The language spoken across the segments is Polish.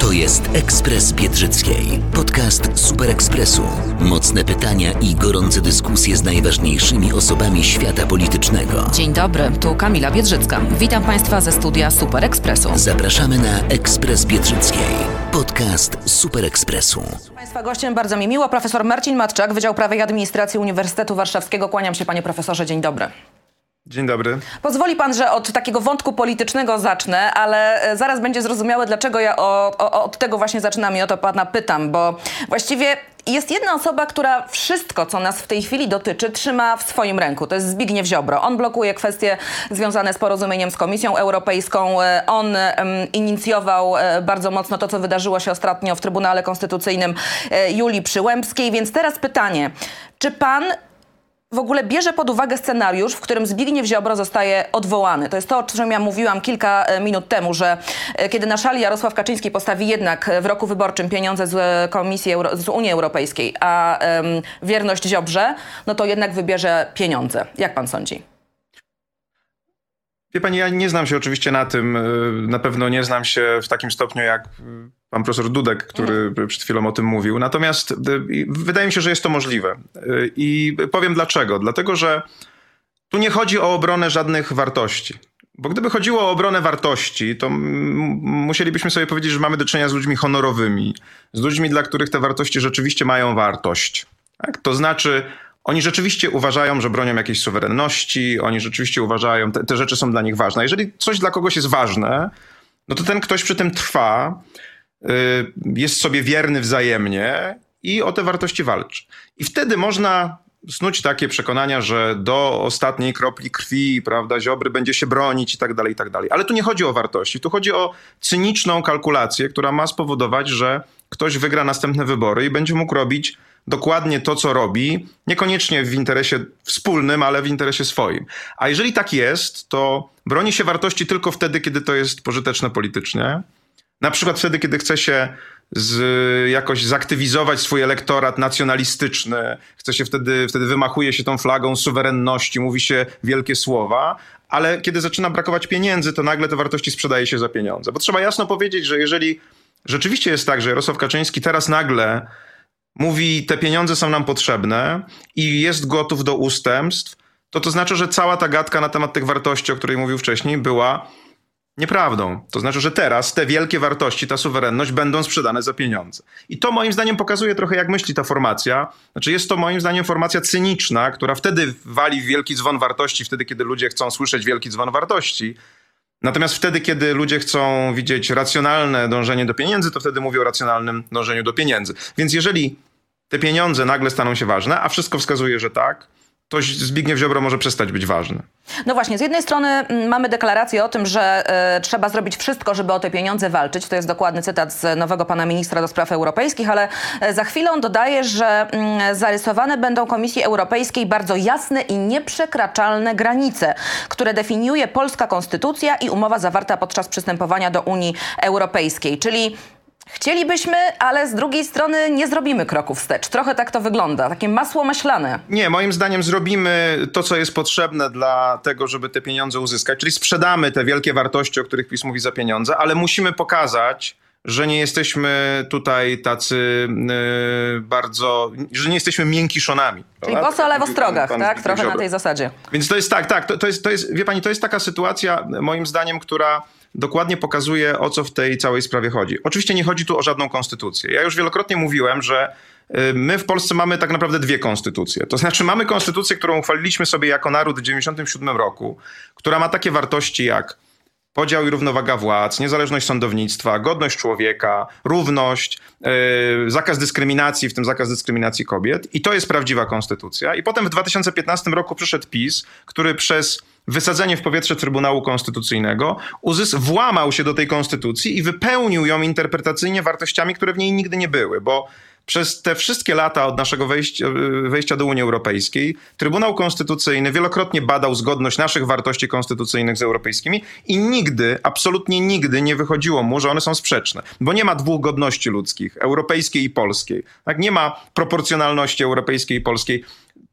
To jest Ekspres Biedrzyckiej, podcast Super Ekspresu. Mocne pytania i gorące dyskusje z najważniejszymi osobami świata politycznego. Dzień dobry, tu Kamila Biedrzycka. Witam Państwa ze studia Super Ekspresu. Zapraszamy na Ekspres Biedrzyckiej, podcast Super Ekspresu. Państwa gościem bardzo mi miło, profesor Marcin Matczak, Wydział Prawa i Administracji Uniwersytetu Warszawskiego. Kłaniam się panie profesorze, dzień dobry. Dzień dobry. Pozwoli pan, że od takiego wątku politycznego zacznę, ale e, zaraz będzie zrozumiałe, dlaczego ja o, o, od tego właśnie zaczynam i o to pana pytam, bo właściwie jest jedna osoba, która wszystko, co nas w tej chwili dotyczy, trzyma w swoim ręku. To jest Zbigniew Ziobro. On blokuje kwestie związane z porozumieniem z Komisją Europejską. E, on inicjował e, bardzo mocno to, co wydarzyło się ostatnio w Trybunale Konstytucyjnym Julii Przyłębskiej. Więc teraz pytanie, czy pan w ogóle bierze pod uwagę scenariusz, w którym Zbigniew Ziobro zostaje odwołany. To jest to, o czym ja mówiłam kilka e, minut temu, że e, kiedy na szali Jarosław Kaczyński postawi jednak w roku wyborczym pieniądze z e, Komisji Euro z Unii Europejskiej, a um, wierność Ziobrze, no to jednak wybierze pieniądze. Jak pan sądzi? Wie pani, ja nie znam się oczywiście na tym. Na pewno nie znam się w takim stopniu jak pan profesor Dudek, który mm. przed chwilą o tym mówił. Natomiast wydaje mi się, że jest to możliwe. I powiem dlaczego. Dlatego, że tu nie chodzi o obronę żadnych wartości. Bo gdyby chodziło o obronę wartości, to musielibyśmy sobie powiedzieć, że mamy do czynienia z ludźmi honorowymi, z ludźmi, dla których te wartości rzeczywiście mają wartość. Tak? To znaczy, oni rzeczywiście uważają, że bronią jakiejś suwerenności, oni rzeczywiście uważają, te, te rzeczy są dla nich ważne. Jeżeli coś dla kogoś jest ważne, no to ten ktoś przy tym trwa, jest sobie wierny wzajemnie i o te wartości walczy. I wtedy można snuć takie przekonania, że do ostatniej kropli krwi, prawda, Ziobry będzie się bronić i tak dalej, i tak dalej. Ale tu nie chodzi o wartości, tu chodzi o cyniczną kalkulację, która ma spowodować, że ktoś wygra następne wybory i będzie mógł robić dokładnie to, co robi, niekoniecznie w interesie wspólnym, ale w interesie swoim. A jeżeli tak jest, to broni się wartości tylko wtedy, kiedy to jest pożyteczne politycznie. Na przykład wtedy, kiedy chce się z, jakoś zaktywizować swój elektorat nacjonalistyczny, chce się wtedy, wtedy wymachuje się tą flagą suwerenności, mówi się wielkie słowa, ale kiedy zaczyna brakować pieniędzy, to nagle te wartości sprzedaje się za pieniądze. Bo trzeba jasno powiedzieć, że jeżeli rzeczywiście jest tak, że Jarosław Kaczyński teraz nagle mówi, te pieniądze są nam potrzebne i jest gotów do ustępstw, to to znaczy, że cała ta gadka na temat tych wartości, o której mówił wcześniej, była nieprawdą. To znaczy, że teraz te wielkie wartości, ta suwerenność będą sprzedane za pieniądze. I to moim zdaniem pokazuje trochę, jak myśli ta formacja. Znaczy, jest to moim zdaniem formacja cyniczna, która wtedy wali wielki dzwon wartości, wtedy, kiedy ludzie chcą słyszeć wielki dzwon wartości. Natomiast wtedy, kiedy ludzie chcą widzieć racjonalne dążenie do pieniędzy, to wtedy mówią o racjonalnym dążeniu do pieniędzy. Więc jeżeli te pieniądze nagle staną się ważne, a wszystko wskazuje, że tak, to Zbigniew Ziobro może przestać być ważny. No właśnie, z jednej strony mm, mamy deklarację o tym, że y, trzeba zrobić wszystko, żeby o te pieniądze walczyć. To jest dokładny cytat z nowego pana ministra do spraw europejskich, ale e, za chwilę on dodaje, że y, zarysowane będą Komisji Europejskiej bardzo jasne i nieprzekraczalne granice, które definiuje polska konstytucja i umowa zawarta podczas przystępowania do Unii Europejskiej. Czyli Chcielibyśmy, ale z drugiej strony nie zrobimy kroków wstecz. Trochę tak to wygląda, takie masło maślane. Nie, moim zdaniem zrobimy to, co jest potrzebne dla tego, żeby te pieniądze uzyskać, czyli sprzedamy te wielkie wartości, o których PiS mówi za pieniądze, ale musimy pokazać, że nie jesteśmy tutaj tacy yy, bardzo, że nie jesteśmy miękiszonami. Czyli po co lewostrogach, pan, pan tak? Trochę na tej zasadzie. Więc to jest tak, tak, to, to, jest, to jest, wie pani, to jest taka sytuacja, moim zdaniem, która dokładnie pokazuje, o co w tej całej sprawie chodzi. Oczywiście nie chodzi tu o żadną konstytucję. Ja już wielokrotnie mówiłem, że y, my w Polsce mamy tak naprawdę dwie konstytucje. To znaczy mamy konstytucję, którą uchwaliliśmy sobie jako naród w 1997 roku, która ma takie wartości jak podział i równowaga władz, niezależność sądownictwa, godność człowieka, równość, yy, zakaz dyskryminacji, w tym zakaz dyskryminacji kobiet. I to jest prawdziwa konstytucja. I potem w 2015 roku przyszedł PiS, który przez wysadzenie w powietrze Trybunału Konstytucyjnego, UZYS włamał się do tej konstytucji i wypełnił ją interpretacyjnie wartościami, które w niej nigdy nie były, bo przez te wszystkie lata od naszego wejścia, wejścia, do Unii Europejskiej Trybunał Konstytucyjny wielokrotnie badał zgodność naszych wartości konstytucyjnych z europejskimi i nigdy, absolutnie nigdy nie wychodziło mu, że one są sprzeczne. Bo nie ma dwóch godności ludzkich, europejskiej i polskiej. Tak? Nie ma proporcjonalności europejskiej i polskiej.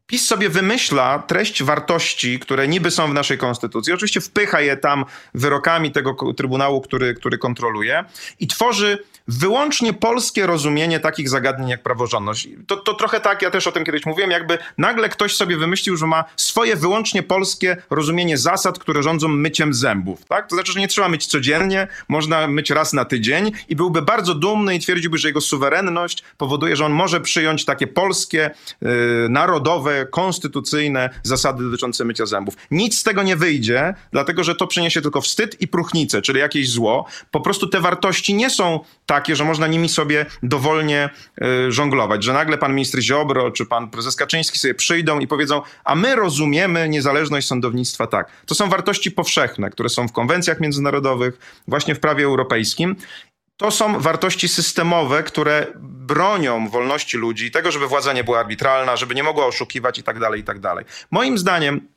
PiS sobie wymyśla treść wartości, które niby są w naszej konstytucji. Oczywiście wpycha je tam wyrokami tego trybunału, który, który kontroluje i tworzy wyłącznie polskie rozumienie takich zagadnień jak praworządność. To, to trochę tak, ja też o tym kiedyś mówiłem, jakby nagle ktoś sobie wymyślił, że ma swoje wyłącznie polskie rozumienie zasad, które rządzą myciem zębów. Tak? To znaczy, że nie trzeba myć codziennie, można myć raz na tydzień i byłby bardzo dumny i twierdziłby, że jego suwerenność powoduje, że on może przyjąć takie polskie, yy, narodowe, konstytucyjne zasady dotyczące mycia zębów. Nic z tego nie wyjdzie, dlatego że to przyniesie tylko wstyd i próchnicę, czyli jakieś zło. Po prostu te wartości nie są takie, że można nimi sobie dowolnie y, żonglować, że nagle pan minister Ziobro czy pan prezes Kaczyński sobie przyjdą i powiedzą, a my rozumiemy niezależność sądownictwa tak. To są wartości powszechne, które są w konwencjach międzynarodowych, właśnie w prawie europejskim to są wartości systemowe, które bronią wolności ludzi, tego, żeby władza nie była arbitralna, żeby nie mogła oszukiwać i tak dalej, i tak dalej. Moim zdaniem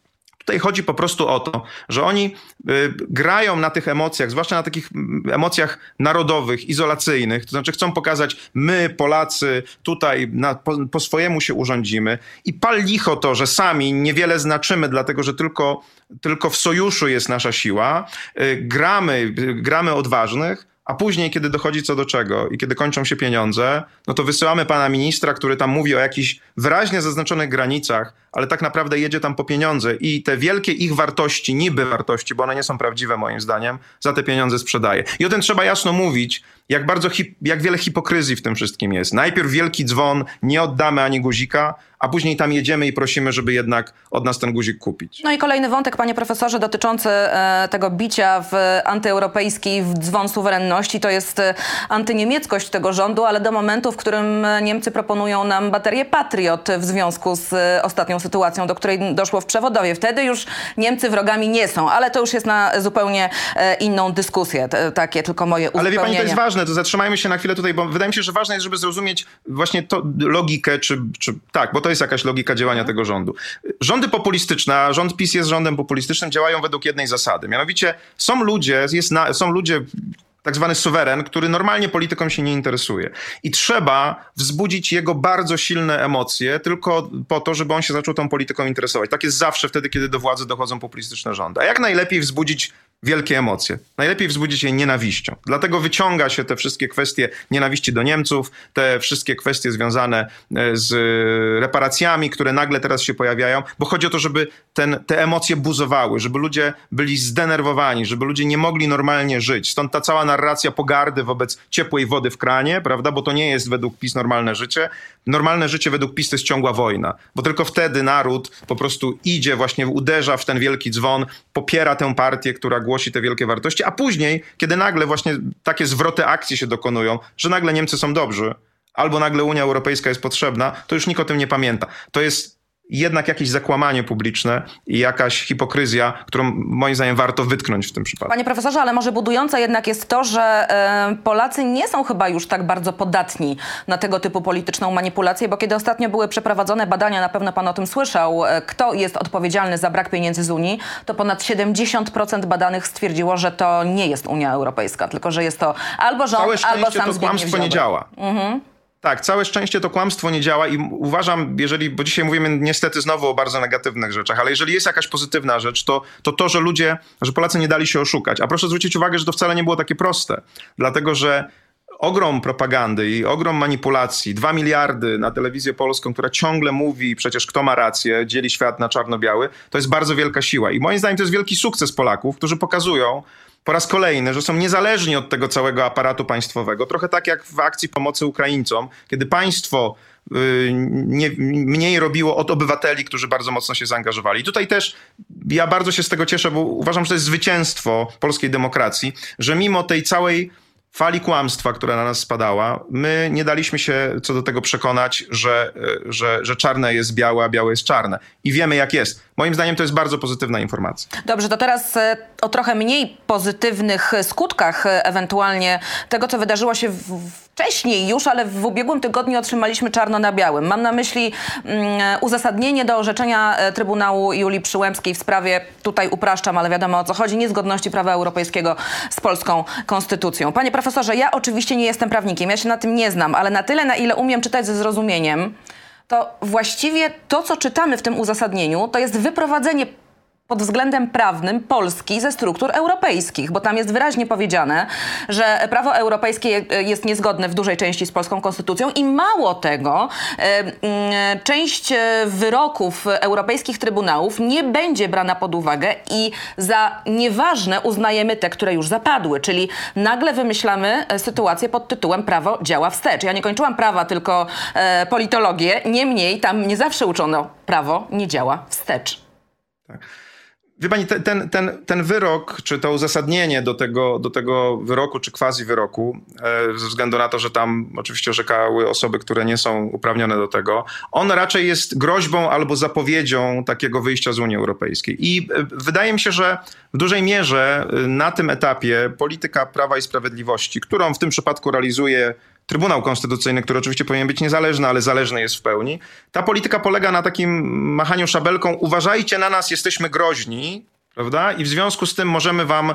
Tutaj chodzi po prostu o to, że oni y, grają na tych emocjach, zwłaszcza na takich mm, emocjach narodowych, izolacyjnych, to znaczy chcą pokazać, my, Polacy, tutaj na, po, po, swojemu się urządzimy. I pal licho to, że sami niewiele znaczymy, dlatego że tylko, tylko w sojuszu jest nasza siła, y, gramy, y, gramy odważnych, a później, kiedy dochodzi co do czego i kiedy kończą się pieniądze, no to wysyłamy pana ministra, który tam mówi o jakichś wyraźnie zaznaczonych granicach, ale tak naprawdę jedzie tam po pieniądze i te wielkie ich wartości, niby wartości, bo one nie są prawdziwe moim zdaniem, za te pieniądze sprzedaje. I o tym trzeba jasno mówić, jak bardzo, jak wiele hipokryzji w tym wszystkim jest. Najpierw wielki dzwon, nie oddamy ani guzika, a później tam jedziemy i prosimy, żeby jednak od nas ten guzik kupić. No i kolejny wątek, panie profesorze, dotyczący e, tego bicia w antyeuropejski w dzwon suwerenności, to jest e, antyniemieckość tego rządu, ale do momentu, w którym Niemcy proponują nam baterię Patriot w związku z e, ostatnią sytuacją, do której doszło w Przewodowie. Wtedy już Niemcy wrogami nie są, ale to już jest na zupełnie inną dyskusję. Takie tylko moje uzupełnienie. Ale wie pani, to jest ważne, to zatrzymajmy się na chwilę tutaj, bo wydaje mi się, że ważne jest, żeby zrozumieć właśnie to logikę, czy, czy tak, bo to jest jakaś logika działania tego rządu. Rządy populistyczne, a rząd PiS jest rządem populistycznym, działają według jednej zasady. Mianowicie są ludzie, jest na, są ludzie tak zwany suweren, który normalnie polityką się nie interesuje. I trzeba wzbudzić jego bardzo silne emocje tylko po to, żeby on się zaczął tą polityką interesować. Tak jest zawsze wtedy, kiedy do władzy dochodzą populistyczne rządy. A jak najlepiej wzbudzić wielkie emocje. Najlepiej wzbudzić je nienawiścią. Dlatego wyciąga się te wszystkie kwestie nienawiści do Niemców, te wszystkie kwestie związane e, z reparacjami, które nagle teraz się pojawiają, bo chodzi o to, żeby ten, te emocje buzowały, żeby ludzie byli zdenerwowani, żeby ludzie nie mogli normalnie żyć. Stąd ta cała narracja pogardy wobec ciepłej wody w kranie, prawda, bo to nie jest według PiS normalne życie. Normalne życie według PiS to jest ciągła wojna, bo tylko wtedy naród po prostu idzie, właśnie uderza w ten wielki dzwon, popiera tę partię, która głosi te wielkie wartości, a później, kiedy nagle właśnie takie zwroty akcji się dokonują, że nagle Niemcy są dobrzy, albo nagle Unia Europejska jest potrzebna, to już nikt o tym nie pamięta. To jest jednak jakieś zakłamanie publiczne i jakaś hipokryzja, którą moim zdaniem warto wytknąć w tym przypadku. Panie profesorze, ale może budujące jednak jest to, że y, Polacy nie są chyba już tak bardzo podatni na tego typu polityczną manipulację, bo kiedy ostatnio były przeprowadzone badania, na pewno pan o tym słyszał, y, kto jest odpowiedzialny za brak pieniędzy z Unii, to ponad 70% badanych stwierdziło, że to nie jest Unia Europejska, tylko że jest to albo rząd, Całe albo sam to kłamstwo nie działa. Mhm. Tak, całe szczęście to kłamstwo nie działa i uważam, jeżeli, bo dzisiaj mówimy niestety znowu o bardzo negatywnych rzeczach, ale jeżeli jest jakaś pozytywna rzecz, to to, to że ludzie, że Polacy nie dali się oszukać. A proszę zwrócić uwagę, że to wcale nie było takie proste, dlatego że ogrom propagandy i ogrom manipulacji, dwa miliardy na telewizję polską, która ciągle mówi przecież kto ma rację, dzieli świat na czarno-biały, to jest bardzo wielka siła. I moim zdaniem to jest wielki sukces Polaków, którzy pokazują, po raz kolejny, że są niezależni od tego całego aparatu państwowego. Trochę tak jak w akcji pomocy Ukraińcom, kiedy państwo y, nie, mniej robiło od obywateli, którzy bardzo mocno się zaangażowali. Tutaj też ja bardzo się z tego cieszę, bo uważam, że to jest zwycięstwo polskiej demokracji, że mimo tej całej fali kłamstwa, która na nas spadała, my nie daliśmy się co do tego przekonać, że, że, że czarne jest białe, a białe jest czarne. I wiemy jak jest. moim zdaniem to jest bardzo pozytywna informacja. Dobrze, to teraz e, o trochę mniej pozytywnych skutkach e, ewentualnie tego, co wydarzyło się w, wcześniej już, ale w ubiegłym tygodniu otrzymaliśmy czarno na białym. Mam na myśli mm, uzasadnienie do orzeczenia e, Trybunału Julii Przyłębskiej w sprawie, tutaj upraszczam, ale wiadomo o co chodzi, niezgodności prawa europejskiego z polską konstytucją. Panie profesorze, ja oczywiście nie jestem prawnikiem, ja się na tym nie znam, ale na tyle, na ile umiem czytać ze zrozumieniem, to właściwie to, co czytamy w tym uzasadnieniu, to jest wyprowadzenie pod względem prawnym Polski ze struktur europejskich, bo tam jest wyraźnie powiedziane, że prawo europejskie jest niezgodne w dużej części z polską konstytucją i mało tego, mm, część wyroków europejskich trybunałów nie będzie brana pod uwagę i za nieważne uznajemy te, które już zapadły, czyli nagle wymyślamy sytuację pod tytułem prawo działa wstecz. Ja nie kończyłam prawa, tylko e, politologię, niemniej tam nie zawsze uczono prawo nie działa wstecz. Tak. Wie pani, ten, ten, ten wyrok, czy to uzasadnienie do tego, do tego wyroku, czy quasi wyroku, e, ze względu na to, że tam oczywiście orzekały osoby, które nie są uprawnione do tego, on raczej jest groźbą albo zapowiedzią takiego wyjścia z Unii Europejskiej. I e, wydaje mi się, że w dużej mierze e, na tym etapie polityka Prawa i Sprawiedliwości, którą w tym przypadku realizuje Trybunał Konstytucyjny, który oczywiście powinien być niezależny, ale zależny jest w pełni. Ta polityka polega na takim machaniu szabelką. Uważajcie na nas, jesteśmy groźni, prawda? I w związku z tym możemy wam,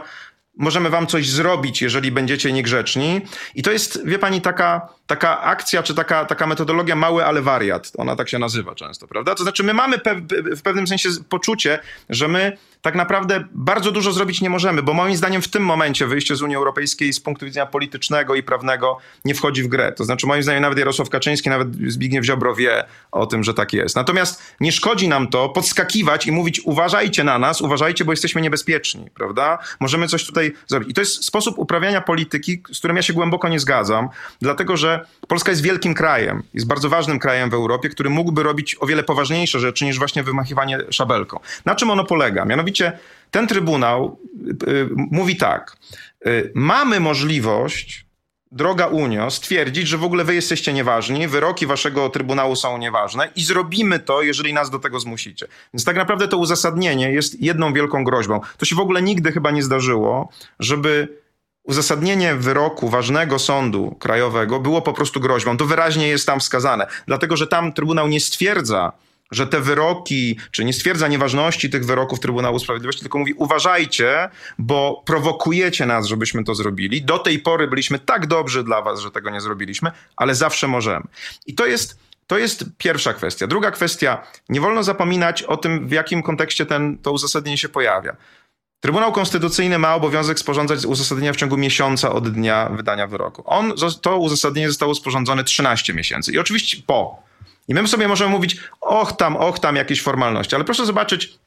możemy wam coś zrobić, jeżeli będziecie niegrzeczni. I to jest, wie pani, taka, taka akcja, czy taka, taka metodologia mały, ale wariat. Ona tak się nazywa często, prawda? To znaczy, my mamy pe w pewnym sensie poczucie, że my tak naprawdę bardzo dużo zrobić nie możemy, bo moim zdaniem w tym momencie wyjście z Unii Europejskiej z punktu widzenia politycznego i prawnego nie wchodzi w grę. To znaczy moim zdaniem nawet Jarosław Kaczyński, nawet Zbigniew Ziobro wie o tym, że tak jest. Natomiast nie szkodzi nam to podskakiwać i mówić uważajcie na nas, uważajcie, bo jesteśmy niebezpieczni, prawda? Możemy coś tutaj zrobić. I to jest sposób uprawiania polityki, z którym ja się głęboko nie zgadzam, dlatego że Polska jest wielkim krajem, jest bardzo ważnym krajem w Europie, który mógłby robić o wiele poważniejsze rzeczy niż właśnie wymachiwanie szabelką. Na czym ono polega? Mianowicie ten Trybunał y, y, mówi tak. Y, mamy możliwość, droga Unio, stwierdzić, że w ogóle wy jesteście nieważni, wyroki waszego Trybunału są nieważne i zrobimy to, jeżeli nas do tego zmusicie. Więc tak naprawdę to uzasadnienie jest jedną wielką groźbą. To się w ogóle nigdy chyba nie zdarzyło, żeby uzasadnienie wyroku ważnego sądu krajowego było po prostu groźbą. To wyraźnie jest tam wskazane, dlatego że tam Trybunał nie stwierdza, że te wyroki, czy nie stwierdza nieważności tych wyroków Trybunału Sprawiedliwości, tylko mówi uważajcie, bo prowokujecie nas, żebyśmy to zrobili. Do tej pory byliśmy tak dobrzy dla was, że tego nie zrobiliśmy, ale zawsze możemy. I to jest, to jest pierwsza kwestia. Druga kwestia, nie wolno zapominać o tym, w jakim kontekście ten, to uzasadnienie się pojawia. Trybunał Konstytucyjny ma obowiązek sporządzać uzasadnienia w ciągu miesiąca od dnia wydania wyroku. On, to uzasadnienie zostało sporządzone 13 miesięcy. I oczywiście po i my sobie możemy mówić, och tam, och tam, jakieś formalności. Ale proszę zobaczyć,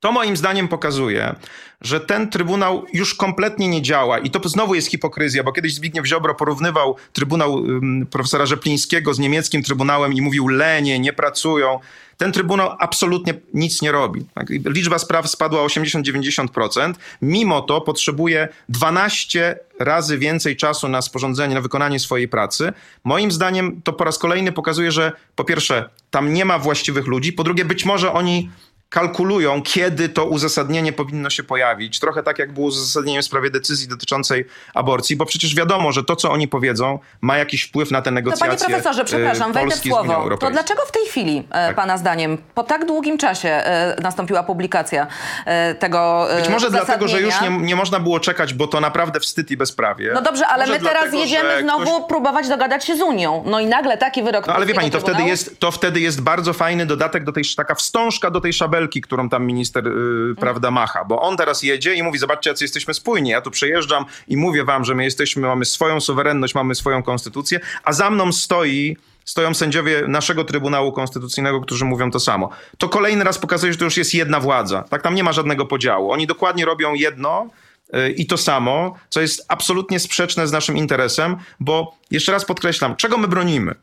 to moim zdaniem pokazuje, że ten trybunał już kompletnie nie działa i to znowu jest hipokryzja, bo kiedyś Zbigniew Ziobro porównywał trybunał profesora Rzeplińskiego z niemieckim trybunałem i mówił lenie, nie pracują. Ten trybunał absolutnie nic nie robi. Tak? Liczba spraw spadła o 80-90%. Mimo to potrzebuje 12 razy więcej czasu na sporządzenie, na wykonanie swojej pracy. Moim zdaniem to po raz kolejny pokazuje, że po pierwsze tam nie ma właściwych ludzi, po drugie być może oni kalkulują, kiedy to uzasadnienie powinno się pojawić. Trochę tak, jak było z uzasadnieniem w sprawie decyzji dotyczącej aborcji, bo przecież wiadomo, że to, co oni powiedzą, ma jakiś wpływ na te negocjacje. To panie profesorze, przepraszam, wejdę w słowo. To dlaczego w tej chwili, e, tak. pana zdaniem, po tak długim czasie e, nastąpiła publikacja e, tego Być może dlatego, że już nie, nie można było czekać, bo to naprawdę wstyd i bezprawie. No dobrze, ale może my teraz dlatego, jedziemy znowu ktoś... próbować dogadać się z Unią. No i nagle taki wyrok... No ale wie pani, to wtedy, jest, to wtedy jest bardzo fajny dodatek do tej, taka wstążka do tej szabelki którą tam minister, yy, prawda, macha. Bo on teraz jedzie i mówi, zobaczcie, jacy jesteśmy spójni. Ja tu przejeżdżam i mówię wam, że my jesteśmy, mamy swoją suwerenność, mamy swoją konstytucję, a za mną stoi stoją sędziowie naszego Trybunału Konstytucyjnego, którzy mówią to samo. To kolejny raz pokazuje, że to już jest jedna władza. Tak, tam nie ma żadnego podziału. Oni dokładnie robią jedno yy, i to samo, co jest absolutnie sprzeczne z naszym interesem, bo jeszcze raz podkreślam, czego my bronimy?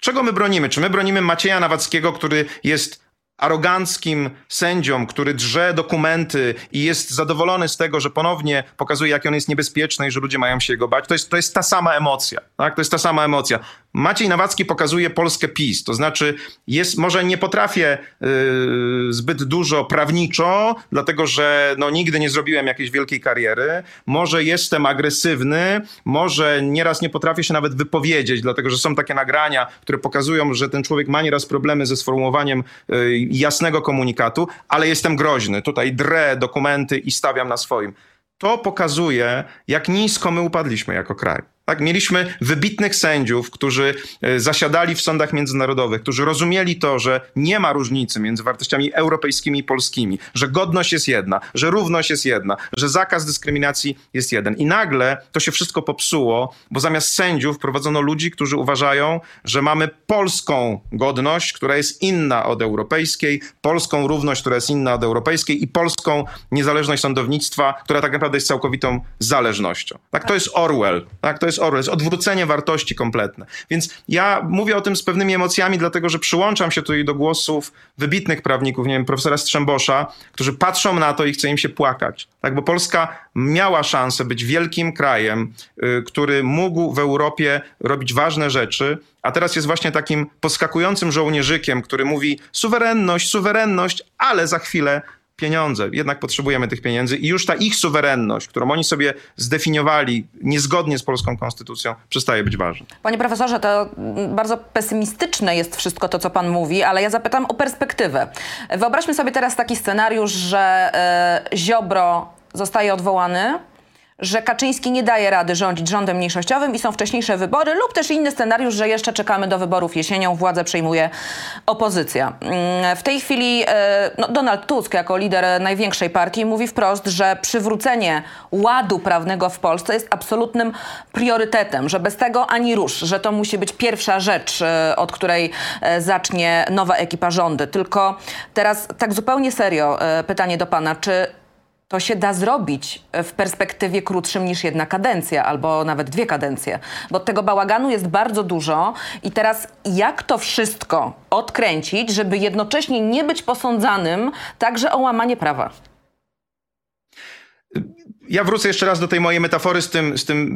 Czego my bronimy? Czy my bronimy Macieja Nawackiego, który jest aroganckim sędzią, który drze dokumenty i jest zadowolony z tego, że ponownie pokazuje, jak on jest niebezpieczny i że ludzie mają się jego bać, to jest, to jest ta sama emocja. Tak? To jest ta sama emocja. Maciej Nawacki pokazuje Polskę PiS, to znaczy jest, może nie potrafię yy, zbyt dużo prawniczo, dlatego że no, nigdy nie zrobiłem jakiejś wielkiej kariery, może jestem agresywny, może nieraz nie potrafię się nawet wypowiedzieć, dlatego że są takie nagrania, które pokazują, że ten człowiek ma nieraz problemy ze sformułowaniem yy, jasnego komunikatu, ale jestem groźny, tutaj drę dokumenty i stawiam na swoim. To pokazuje, jak nisko my upadliśmy jako kraj. Tak, mieliśmy wybitnych sędziów, którzy e, zasiadali w sądach międzynarodowych, którzy rozumieli to, że nie ma różnicy między wartościami europejskimi i polskimi, że godność jest jedna, że równość jest jedna, że zakaz dyskryminacji jest jeden. I nagle to się wszystko popsuło, bo zamiast sędziów prowadzono ludzi, którzy uważają, że mamy polską godność, która jest inna od europejskiej, polską równość, która jest inna od europejskiej i polską niezależność sądownictwa, która tak naprawdę jest całkowitą zależnością. Tak, to jest Orwell. Tak, to jest Orwell, jest odwrócenie wartości kompletne. Więc ja mówię o tym z pewnymi emocjami, dlatego że przyłączam się tutaj do głosów wybitnych prawników, nie wiem, profesora Strzembosza, którzy patrzą na to i chce im się płakać. Tak, bo Polska miała szansę być wielkim krajem, y, który mógł w Europie robić ważne rzeczy, a teraz jest właśnie takim poskakującym żołnierzykiem, który mówi suwerenność, suwerenność, ale za chwilę pieniądze. Jednak potrzebujemy tych pieniędzy i już ta ich suwerenność, którą oni sobie zdefiniowali niezgodnie z polską konstytucją, przestaje być ważna. Panie profesorze, to bardzo pesymistyczne jest wszystko to, co pan mówi, ale ja zapytam o perspektywę. Wyobraźmy sobie teraz taki scenariusz, że y, Ziobro zostaje odwołany, że Kaczyński nie daje rady rządzić rządem mniejszościowym i są wcześniejsze wybory, lub też inny scenariusz, że jeszcze czekamy do wyborów jesienią, władzę przejmuje opozycja. Mm, w tej chwili e, no, Donald Tusk, jako lider największej partii, mówi wprost, że przywrócenie ładu prawnego w Polsce jest absolutnym priorytetem, że bez tego ani rusz, że to musi być pierwsza rzecz, e, od której e, zacznie nowa ekipa rządy. Tylko teraz tak zupełnie serio pytanie do pana, czy to się da zrobić w perspektywie krótszym niż jedna kadencja, albo nawet dwie kadencje. Bo tego bałaganu jest bardzo dużo i teraz jak to wszystko odkręcić, żeby jednocześnie nie być posądzanym także o łamanie prawa? Ja wrócę jeszcze raz do tej mojej metafory z tym, z tym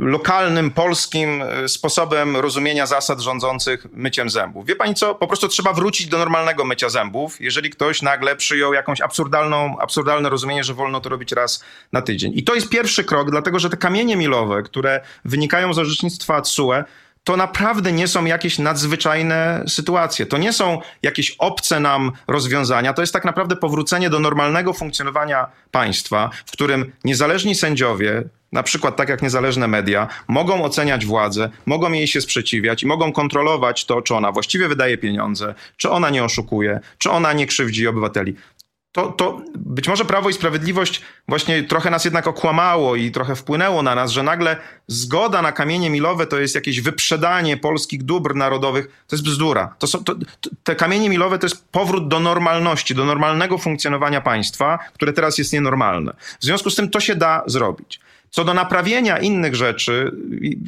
lokalnym, polskim e, sposobem rozumienia zasad rządzących myciem zębów. Wie pani co? Po prostu trzeba wrócić do normalnego mycia zębów, jeżeli ktoś nagle przyjął jakąś absurdalną, absurdalne rozumienie, że wolno to robić raz na tydzień. I to jest pierwszy krok, dlatego że te kamienie milowe, które wynikają z orzecznictwa TSUE, to naprawdę nie są jakieś nadzwyczajne sytuacje. To nie są jakieś obce nam rozwiązania. To jest tak naprawdę powrócenie do normalnego funkcjonowania państwa, w którym niezależni sędziowie, na przykład tak jak niezależne media, mogą oceniać władzę, mogą jej się sprzeciwiać i mogą kontrolować to, czy ona właściwie wydaje pieniądze, czy ona nie oszukuje, czy ona nie krzywdzi obywateli to, to być może Prawo i Sprawiedliwość właśnie trochę nas jednak okłamało i trochę wpłynęło na nas, że nagle zgoda na kamienie milowe to jest jakieś wyprzedanie polskich dóbr narodowych. To jest bzdura. To są, to, te kamienie milowe to jest powrót do normalności, do normalnego funkcjonowania państwa, które teraz jest nienormalne. W związku z tym to się da zrobić. Co do naprawienia innych rzeczy,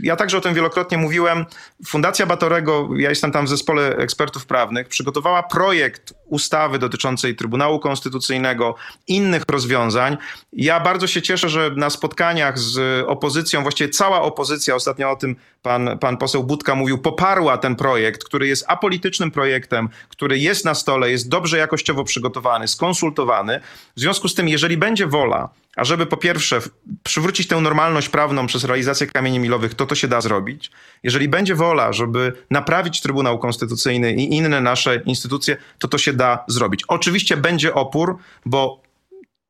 ja także o tym wielokrotnie mówiłem. Fundacja Batorego, ja jestem tam w zespole ekspertów prawnych, przygotowała projekt ustawy dotyczącej Trybunału Konstytucyjnego, innych rozwiązań. Ja bardzo się cieszę, że na spotkaniach z opozycją, właściwie cała opozycja, ostatnio o tym pan, pan poseł Budka mówił, poparła ten projekt, który jest apolitycznym projektem, który jest na stole, jest dobrze jakościowo przygotowany, skonsultowany. W związku z tym, jeżeli będzie wola, ażeby po pierwsze przywrócić tę normalność prawną przez realizację kamieni milowych, to to się da zrobić. Jeżeli będzie wola, żeby naprawić Trybunał Konstytucyjny i inne nasze instytucje, to to się da zrobić. Oczywiście będzie opór, bo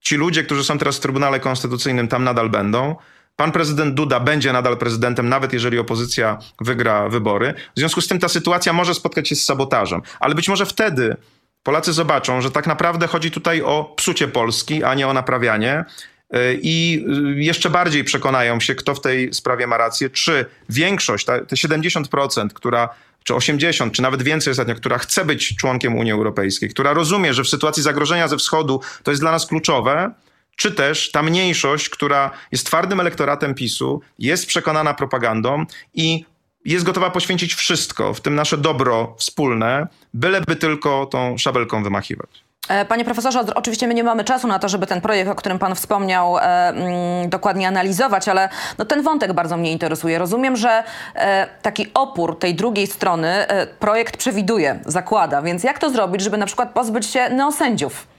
ci ludzie, którzy są teraz w Trybunale Konstytucyjnym, tam nadal będą. Pan prezydent Duda będzie nadal prezydentem, nawet jeżeli opozycja wygra wybory. W związku z tym ta sytuacja może spotkać się z sabotażem, ale być może wtedy Polacy zobaczą, że tak naprawdę chodzi tutaj o psucie Polski, a nie o naprawianie. E, i y, jeszcze bardziej przekonają się, kto w tej sprawie ma rację, czy większość, te 70%, która czy 80, czy nawet więcej ostatnio, która chce być członkiem Unii Europejskiej, która rozumie, że w sytuacji zagrożenia ze wschodu to jest dla nas kluczowe, czy też ta mniejszość, która jest twardym elektoratem PiSu, jest przekonana propagandą i jest gotowa poświęcić wszystko, w tym nasze dobro wspólne, byleby tylko tą szabelką wymachiwać. E, panie profesorze, oczywiście my nie mamy czasu na to, żeby ten projekt, o którym pan wspomniał, e, mm, dokładnie analizować, ale no, ten wątek bardzo mnie interesuje. Rozumiem, że e, taki opór tej drugiej strony projekt przewiduje, zakłada. Więc jak to zrobić, żeby na przykład pozbyć się neosędziów?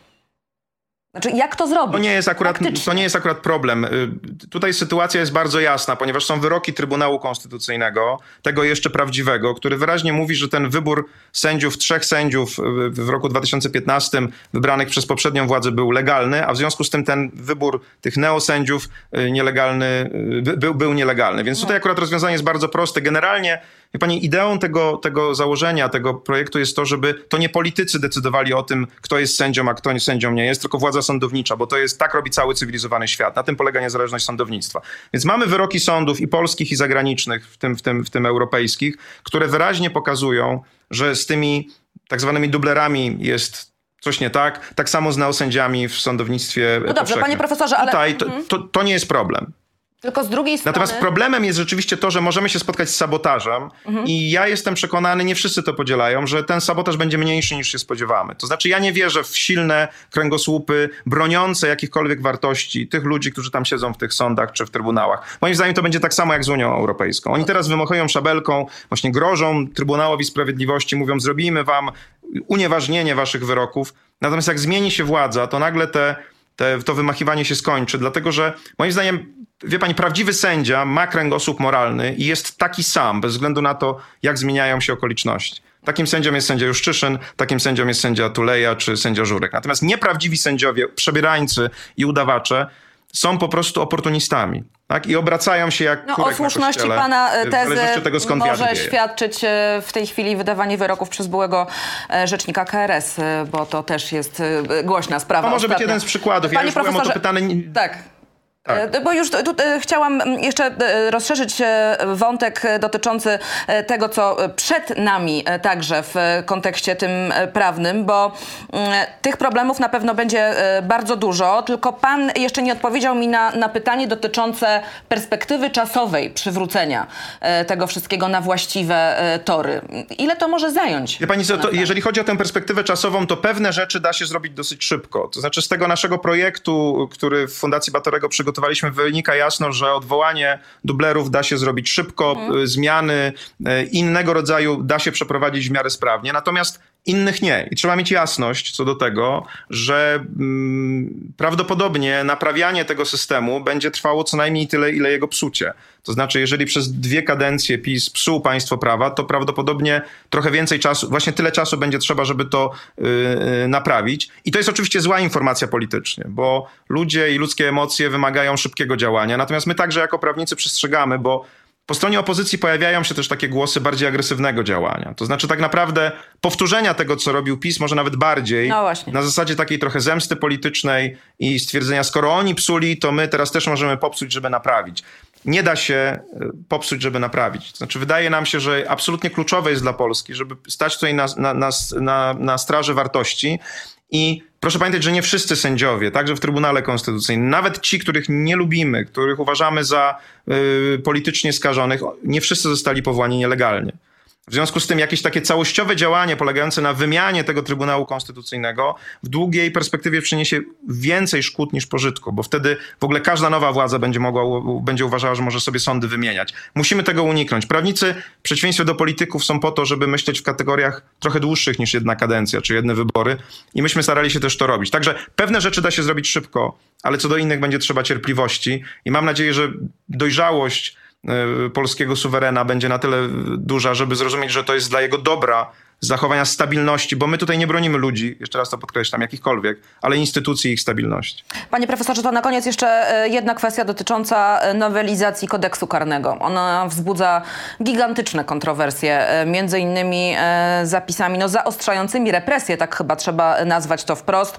Znaczy, jak to zrobić? To nie jest akurat, to nie jest akurat problem. Y, Tutaj sytuacja jest bardzo jasna, ponieważ są wyroki Trybunału Konstytucyjnego, tego jeszcze prawdziwego, który wyraźnie mówi, że ten wybór sędziów, trzech sędziów y, w roku 2015 wybranych przez poprzednią władzę był legalny, a w związku z tym ten wybór tych neosędziów y, nielegalny, był, był nielegalny. Więc tutaj akurat rozwiązanie jest bardzo proste. Generalnie Wie pani, ideą tego, tego założenia, tego projektu jest to, żeby to nie politycy decydowali o tym, kto jest sędzią, a kto sędzią nie jest, tylko władza sądownicza, bo to jest, tak robi cały cywilizowany świat. Na tym polega niezależność sądownictwa. Więc mamy wyroki sądów i polskich, i zagranicznych, w tym, w tym, w tym europejskich, które wyraźnie pokazują, że z tymi tak zwanymi dublerami jest coś nie tak. Tak samo z neosędziami w sądownictwie No dobrze, powszechnym. panie profesorze, ale- Tutaj to, to, to nie jest problem. Tylko z drugiej strony... Natomiast problemem jest rzeczywiście to, że możemy się spotkać z sabotażem i ja jestem przekonany, nie wszyscy to podzielają, że ten sabotaż będzie mniejszy niż się spodziewamy. To znaczy ja nie wierzę w silne kręgosłupy broniące jakichkolwiek wartości tych ludzi, którzy tam siedzą w tych sądach czy w trybunałach. Moim zdaniem to będzie tak samo jak z Unią Europejską. Oni teraz wymachują szabelką, właśnie grożą Trybunałowi Sprawiedliwości, mówią zrobimy wam unieważnienie waszych wyroków. Natomiast jak zmieni się władza, to nagle te te, to wymachiwanie się skończy, dlatego że moim zdaniem, wie pani, prawdziwy sędzia ma kręgosłup moralny i jest taki sam, bez względu na to, jak zmieniają się okoliczności. Takim sędzią jest sędzia Juszczyszyn, takim sędzią jest sędzia Tuleja czy sędzia Żurek. Natomiast nieprawdziwi sędziowie, przebierańcy i udawacze są po prostu oportunistami. Tak? I obracają się jak No, o słuszności kościele, pana e, tezy tego, skąd może świadczyć e, w tej chwili wydawanie wyroków przez byłego e, rzecznika KRS, bo to też jest głośna sprawa. To może być ostatnio. jeden z przykładów. Ja Panie już byłem o to profesorze, pytany. Tak. Tak. E, Bo już tu, e, chciałam mm, jeszcze e, rozszerzyć wątek dotyczący tego, co przed nami także w kontekście tym prawnym, bo mm, tych problemów na pewno będzie bardzo dużo, tylko pan jeszcze nie odpowiedział mi na, na pytanie dotyczące perspektywy czasowej przywrócenia tego wszystkiego na właściwe tory. Ile to może zająć? Wie pani co, to jeżeli chodzi o tę perspektywę czasową, to pewne rzeczy da się zrobić dosyć szybko. To znaczy z tego naszego projektu, który w Fundacji Batorego przygotowaliśmy, wynika jasno, że odwołanie dublerów da się zrobić szybko, y, zmiany y, innego rodzaju da się przeprowadzić w miarę sprawnie, natomiast innych nie. I trzeba mieć jasność co do tego, że mm, prawdopodobnie naprawianie tego systemu będzie trwało co najmniej tyle, ile jego psucie. To znaczy, jeżeli przez dwie kadencje PiS psuł państwo prawa, to prawdopodobnie trochę więcej czasu, właśnie tyle czasu będzie trzeba, żeby to yy, naprawić. I to jest oczywiście zła informacja politycznie, bo ludzie i ludzkie emocje wymagają szybkiego działania. Natomiast my także jako prawnicy przestrzegamy, bo po stronie opozycji pojawiają się też takie głosy bardziej agresywnego działania. To znaczy tak naprawdę powtórzenia tego, co robił PiS, może nawet bardziej, No na zasadzie takiej trochę zemsty politycznej i stwierdzenia, skoro oni psuli, to my teraz też możemy popsuć, żeby naprawić. Nie da się y, popsuć, żeby naprawić. To znaczy wydaje nam się, że absolutnie kluczowe jest dla Polski, żeby stać tutaj na, na, na, na straży wartości i proszę pamiętać, że nie wszyscy sędziowie, także w Trybunale Konstytucyjnym, nawet ci, których nie lubimy, których uważamy za y, politycznie skażonych, nie wszyscy zostali powołani nielegalnie. W związku z tym jakieś takie całościowe działanie polegające na wymianie tego Trybunału Konstytucyjnego w długiej perspektywie przyniesie więcej szkód niż pożytku, bo wtedy w ogóle każda nowa władza będzie mogła, będzie uważała, że może sobie sądy wymieniać. Musimy tego uniknąć. Prawnicy, w przeciwieństwie do polityków, są po to, żeby myśleć w kategoriach trochę dłuższych niż jedna kadencja czy jedne wybory i myśmy starali się też to robić. Także pewne rzeczy da się zrobić szybko, ale co do innych będzie trzeba cierpliwości i mam nadzieję, że dojrzałość polskiego suwerena będzie na tyle duża, żeby zrozumieć, że to jest dla jego dobra zachowania stabilności, bo my tutaj nie bronimy ludzi, jeszcze raz to podkreślam, jakichkolwiek, ale instytucji i ich stabilności. Panie profesorze, to na koniec jeszcze e, jedna kwestia dotycząca e, nowelizacji kodeksu karnego. Ona wzbudza gigantyczne kontrowersje, e, między innymi zapisami no, zaostrzającymi represje, tak chyba trzeba nazwać to wprost.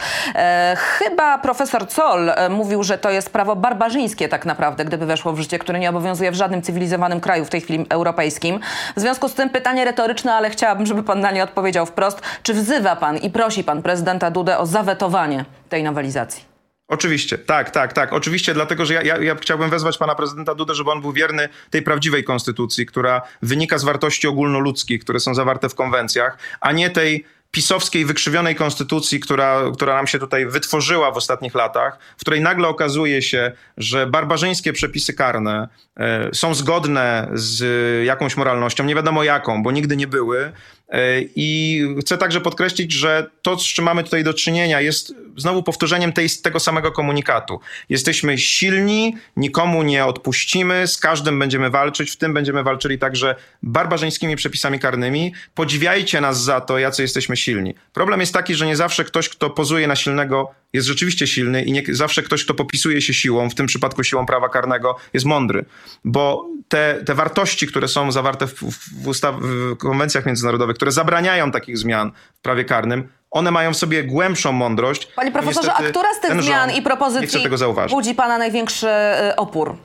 Chyba profesor Zoll e, mówił, że to jest prawo barbarzyńskie tak naprawdę, gdyby weszło w życie, które nie obowiązuje w żadnym cywilizowanym kraju, w tej chwili europejskim. W związku z tym pytanie retoryczne, ale chciałabym, żeby pan na nie odpowiedział wprost. Czy wzywa pan i prosi pan prezydenta Dudę o zawetowanie tej nowelizacji? Oczywiście, tak, tak, tak. Oczywiście, dlatego że ja, ja, ja chciałbym wezwać pana prezydenta Dudę, żeby on był wierny tej prawdziwej konstytucji, która wynika z wartości ogólnoludzkich, które są zawarte w konwencjach, a nie tej pisowskiej, wykrzywionej konstytucji, która, która nam się tutaj wytworzyła w ostatnich latach, w której nagle okazuje się, że barbarzyńskie przepisy karne e, są zgodne z jakąś moralnością, nie wiadomo jaką, bo nigdy nie były. E, I chcę także podkreślić, że to, z czym mamy tutaj do czynienia, jest znowu powtórzeniem tej, tego samego komunikatu. Jesteśmy silni, nikomu nie odpuścimy, z każdym będziemy walczyć, w tym będziemy walczyli także barbarzyńskimi przepisami karnymi. Podziwiajcie nas za to, jacy jesteśmy silni. Problem jest taki, że nie zawsze ktoś, kto pozuje na silnego, jest rzeczywiście silny i nie zawsze ktoś, kto popisuje się siłą, w tym przypadku siłą prawa karnego, jest mądry. Bo te, te wartości, które są zawarte w, w, ustaw, w konwencjach międzynarodowych, które zabraniają takich zmian w prawie karnym, one mają w sobie głębszą mądrość. Panie profesorze, a która z tych zmian i propozycji budzi pana największy y, opór?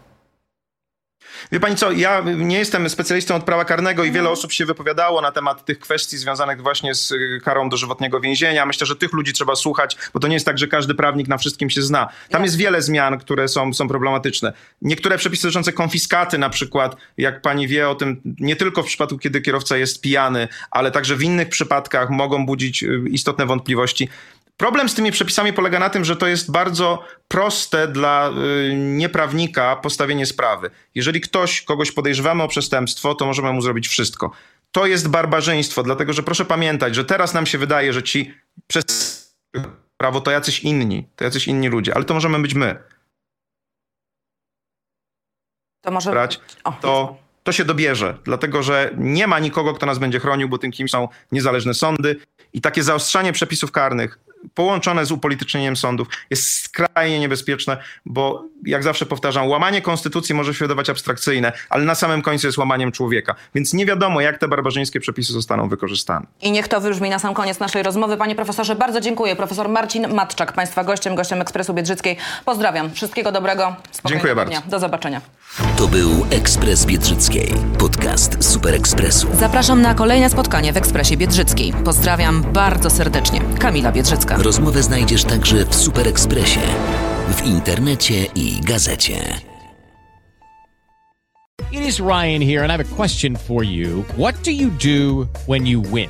Wie pani co, ja nie jestem specjalistą od prawa karnego i wiele mhm. osób się wypowiadało na temat tych kwestii związanych właśnie z y, karą dożywotniego więzienia. Myślę, że tych ludzi trzeba słuchać, bo to nie jest tak, że każdy prawnik na wszystkim się zna. Tam jest wiele zmian, które są, są problematyczne. Niektóre przepisy dotyczące konfiskaty na przykład, jak pani wie o tym, nie tylko w przypadku, kiedy kierowca jest pijany, ale także w innych przypadkach mogą budzić y, istotne wątpliwości. Problem z tymi przepisami polega na tym, że to jest bardzo proste dla y, nieprawnika postawienie sprawy. Jeżeli ktoś, kogoś podejrzewamy o przestępstwo, to możemy mu zrobić wszystko. To jest barbarzyństwo, dlatego że proszę pamiętać, że teraz nam się wydaje, że ci przez prawo to jacyś inni, to jacyś inni ludzie, ale to możemy być my. To może brać, to, to się dobierze, dlatego że nie ma nikogo, kto nas będzie chronił, bo tym kim są niezależne sądy i takie zaostrzanie przepisów karnych połączone z upolitycznieniem sądów jest skrajnie niebezpieczne, bo jak zawsze powtarzam, łamanie konstytucji może się wydawać abstrakcyjne, ale na samym końcu jest łamaniem człowieka. Więc nie wiadomo, jak te barbarzyńskie przepisy zostaną wykorzystane. I niech to wybrzmi na sam koniec naszej rozmowy. Panie profesorze, bardzo dziękuję. Profesor Marcin Matczak, Państwa gościem, gościem Ekspresu Biedrzyckiej. Pozdrawiam. Wszystkiego dobrego. Dziękuję bardzo. Dnia. Do zobaczenia. To był Ekspres Biedrzyckiej, podcast Super Ekspresu. Zapraszam na kolejne spotkanie w Ekspresie Biedrzyckiej. Pozdrawiam bardzo serdecznie. Kamila Biedrzycka. Rozmowę znajdziesz także w Super Ekspresie, w internecie i gazecie. It is Ryan here and I have a question for you. What do you do when you win?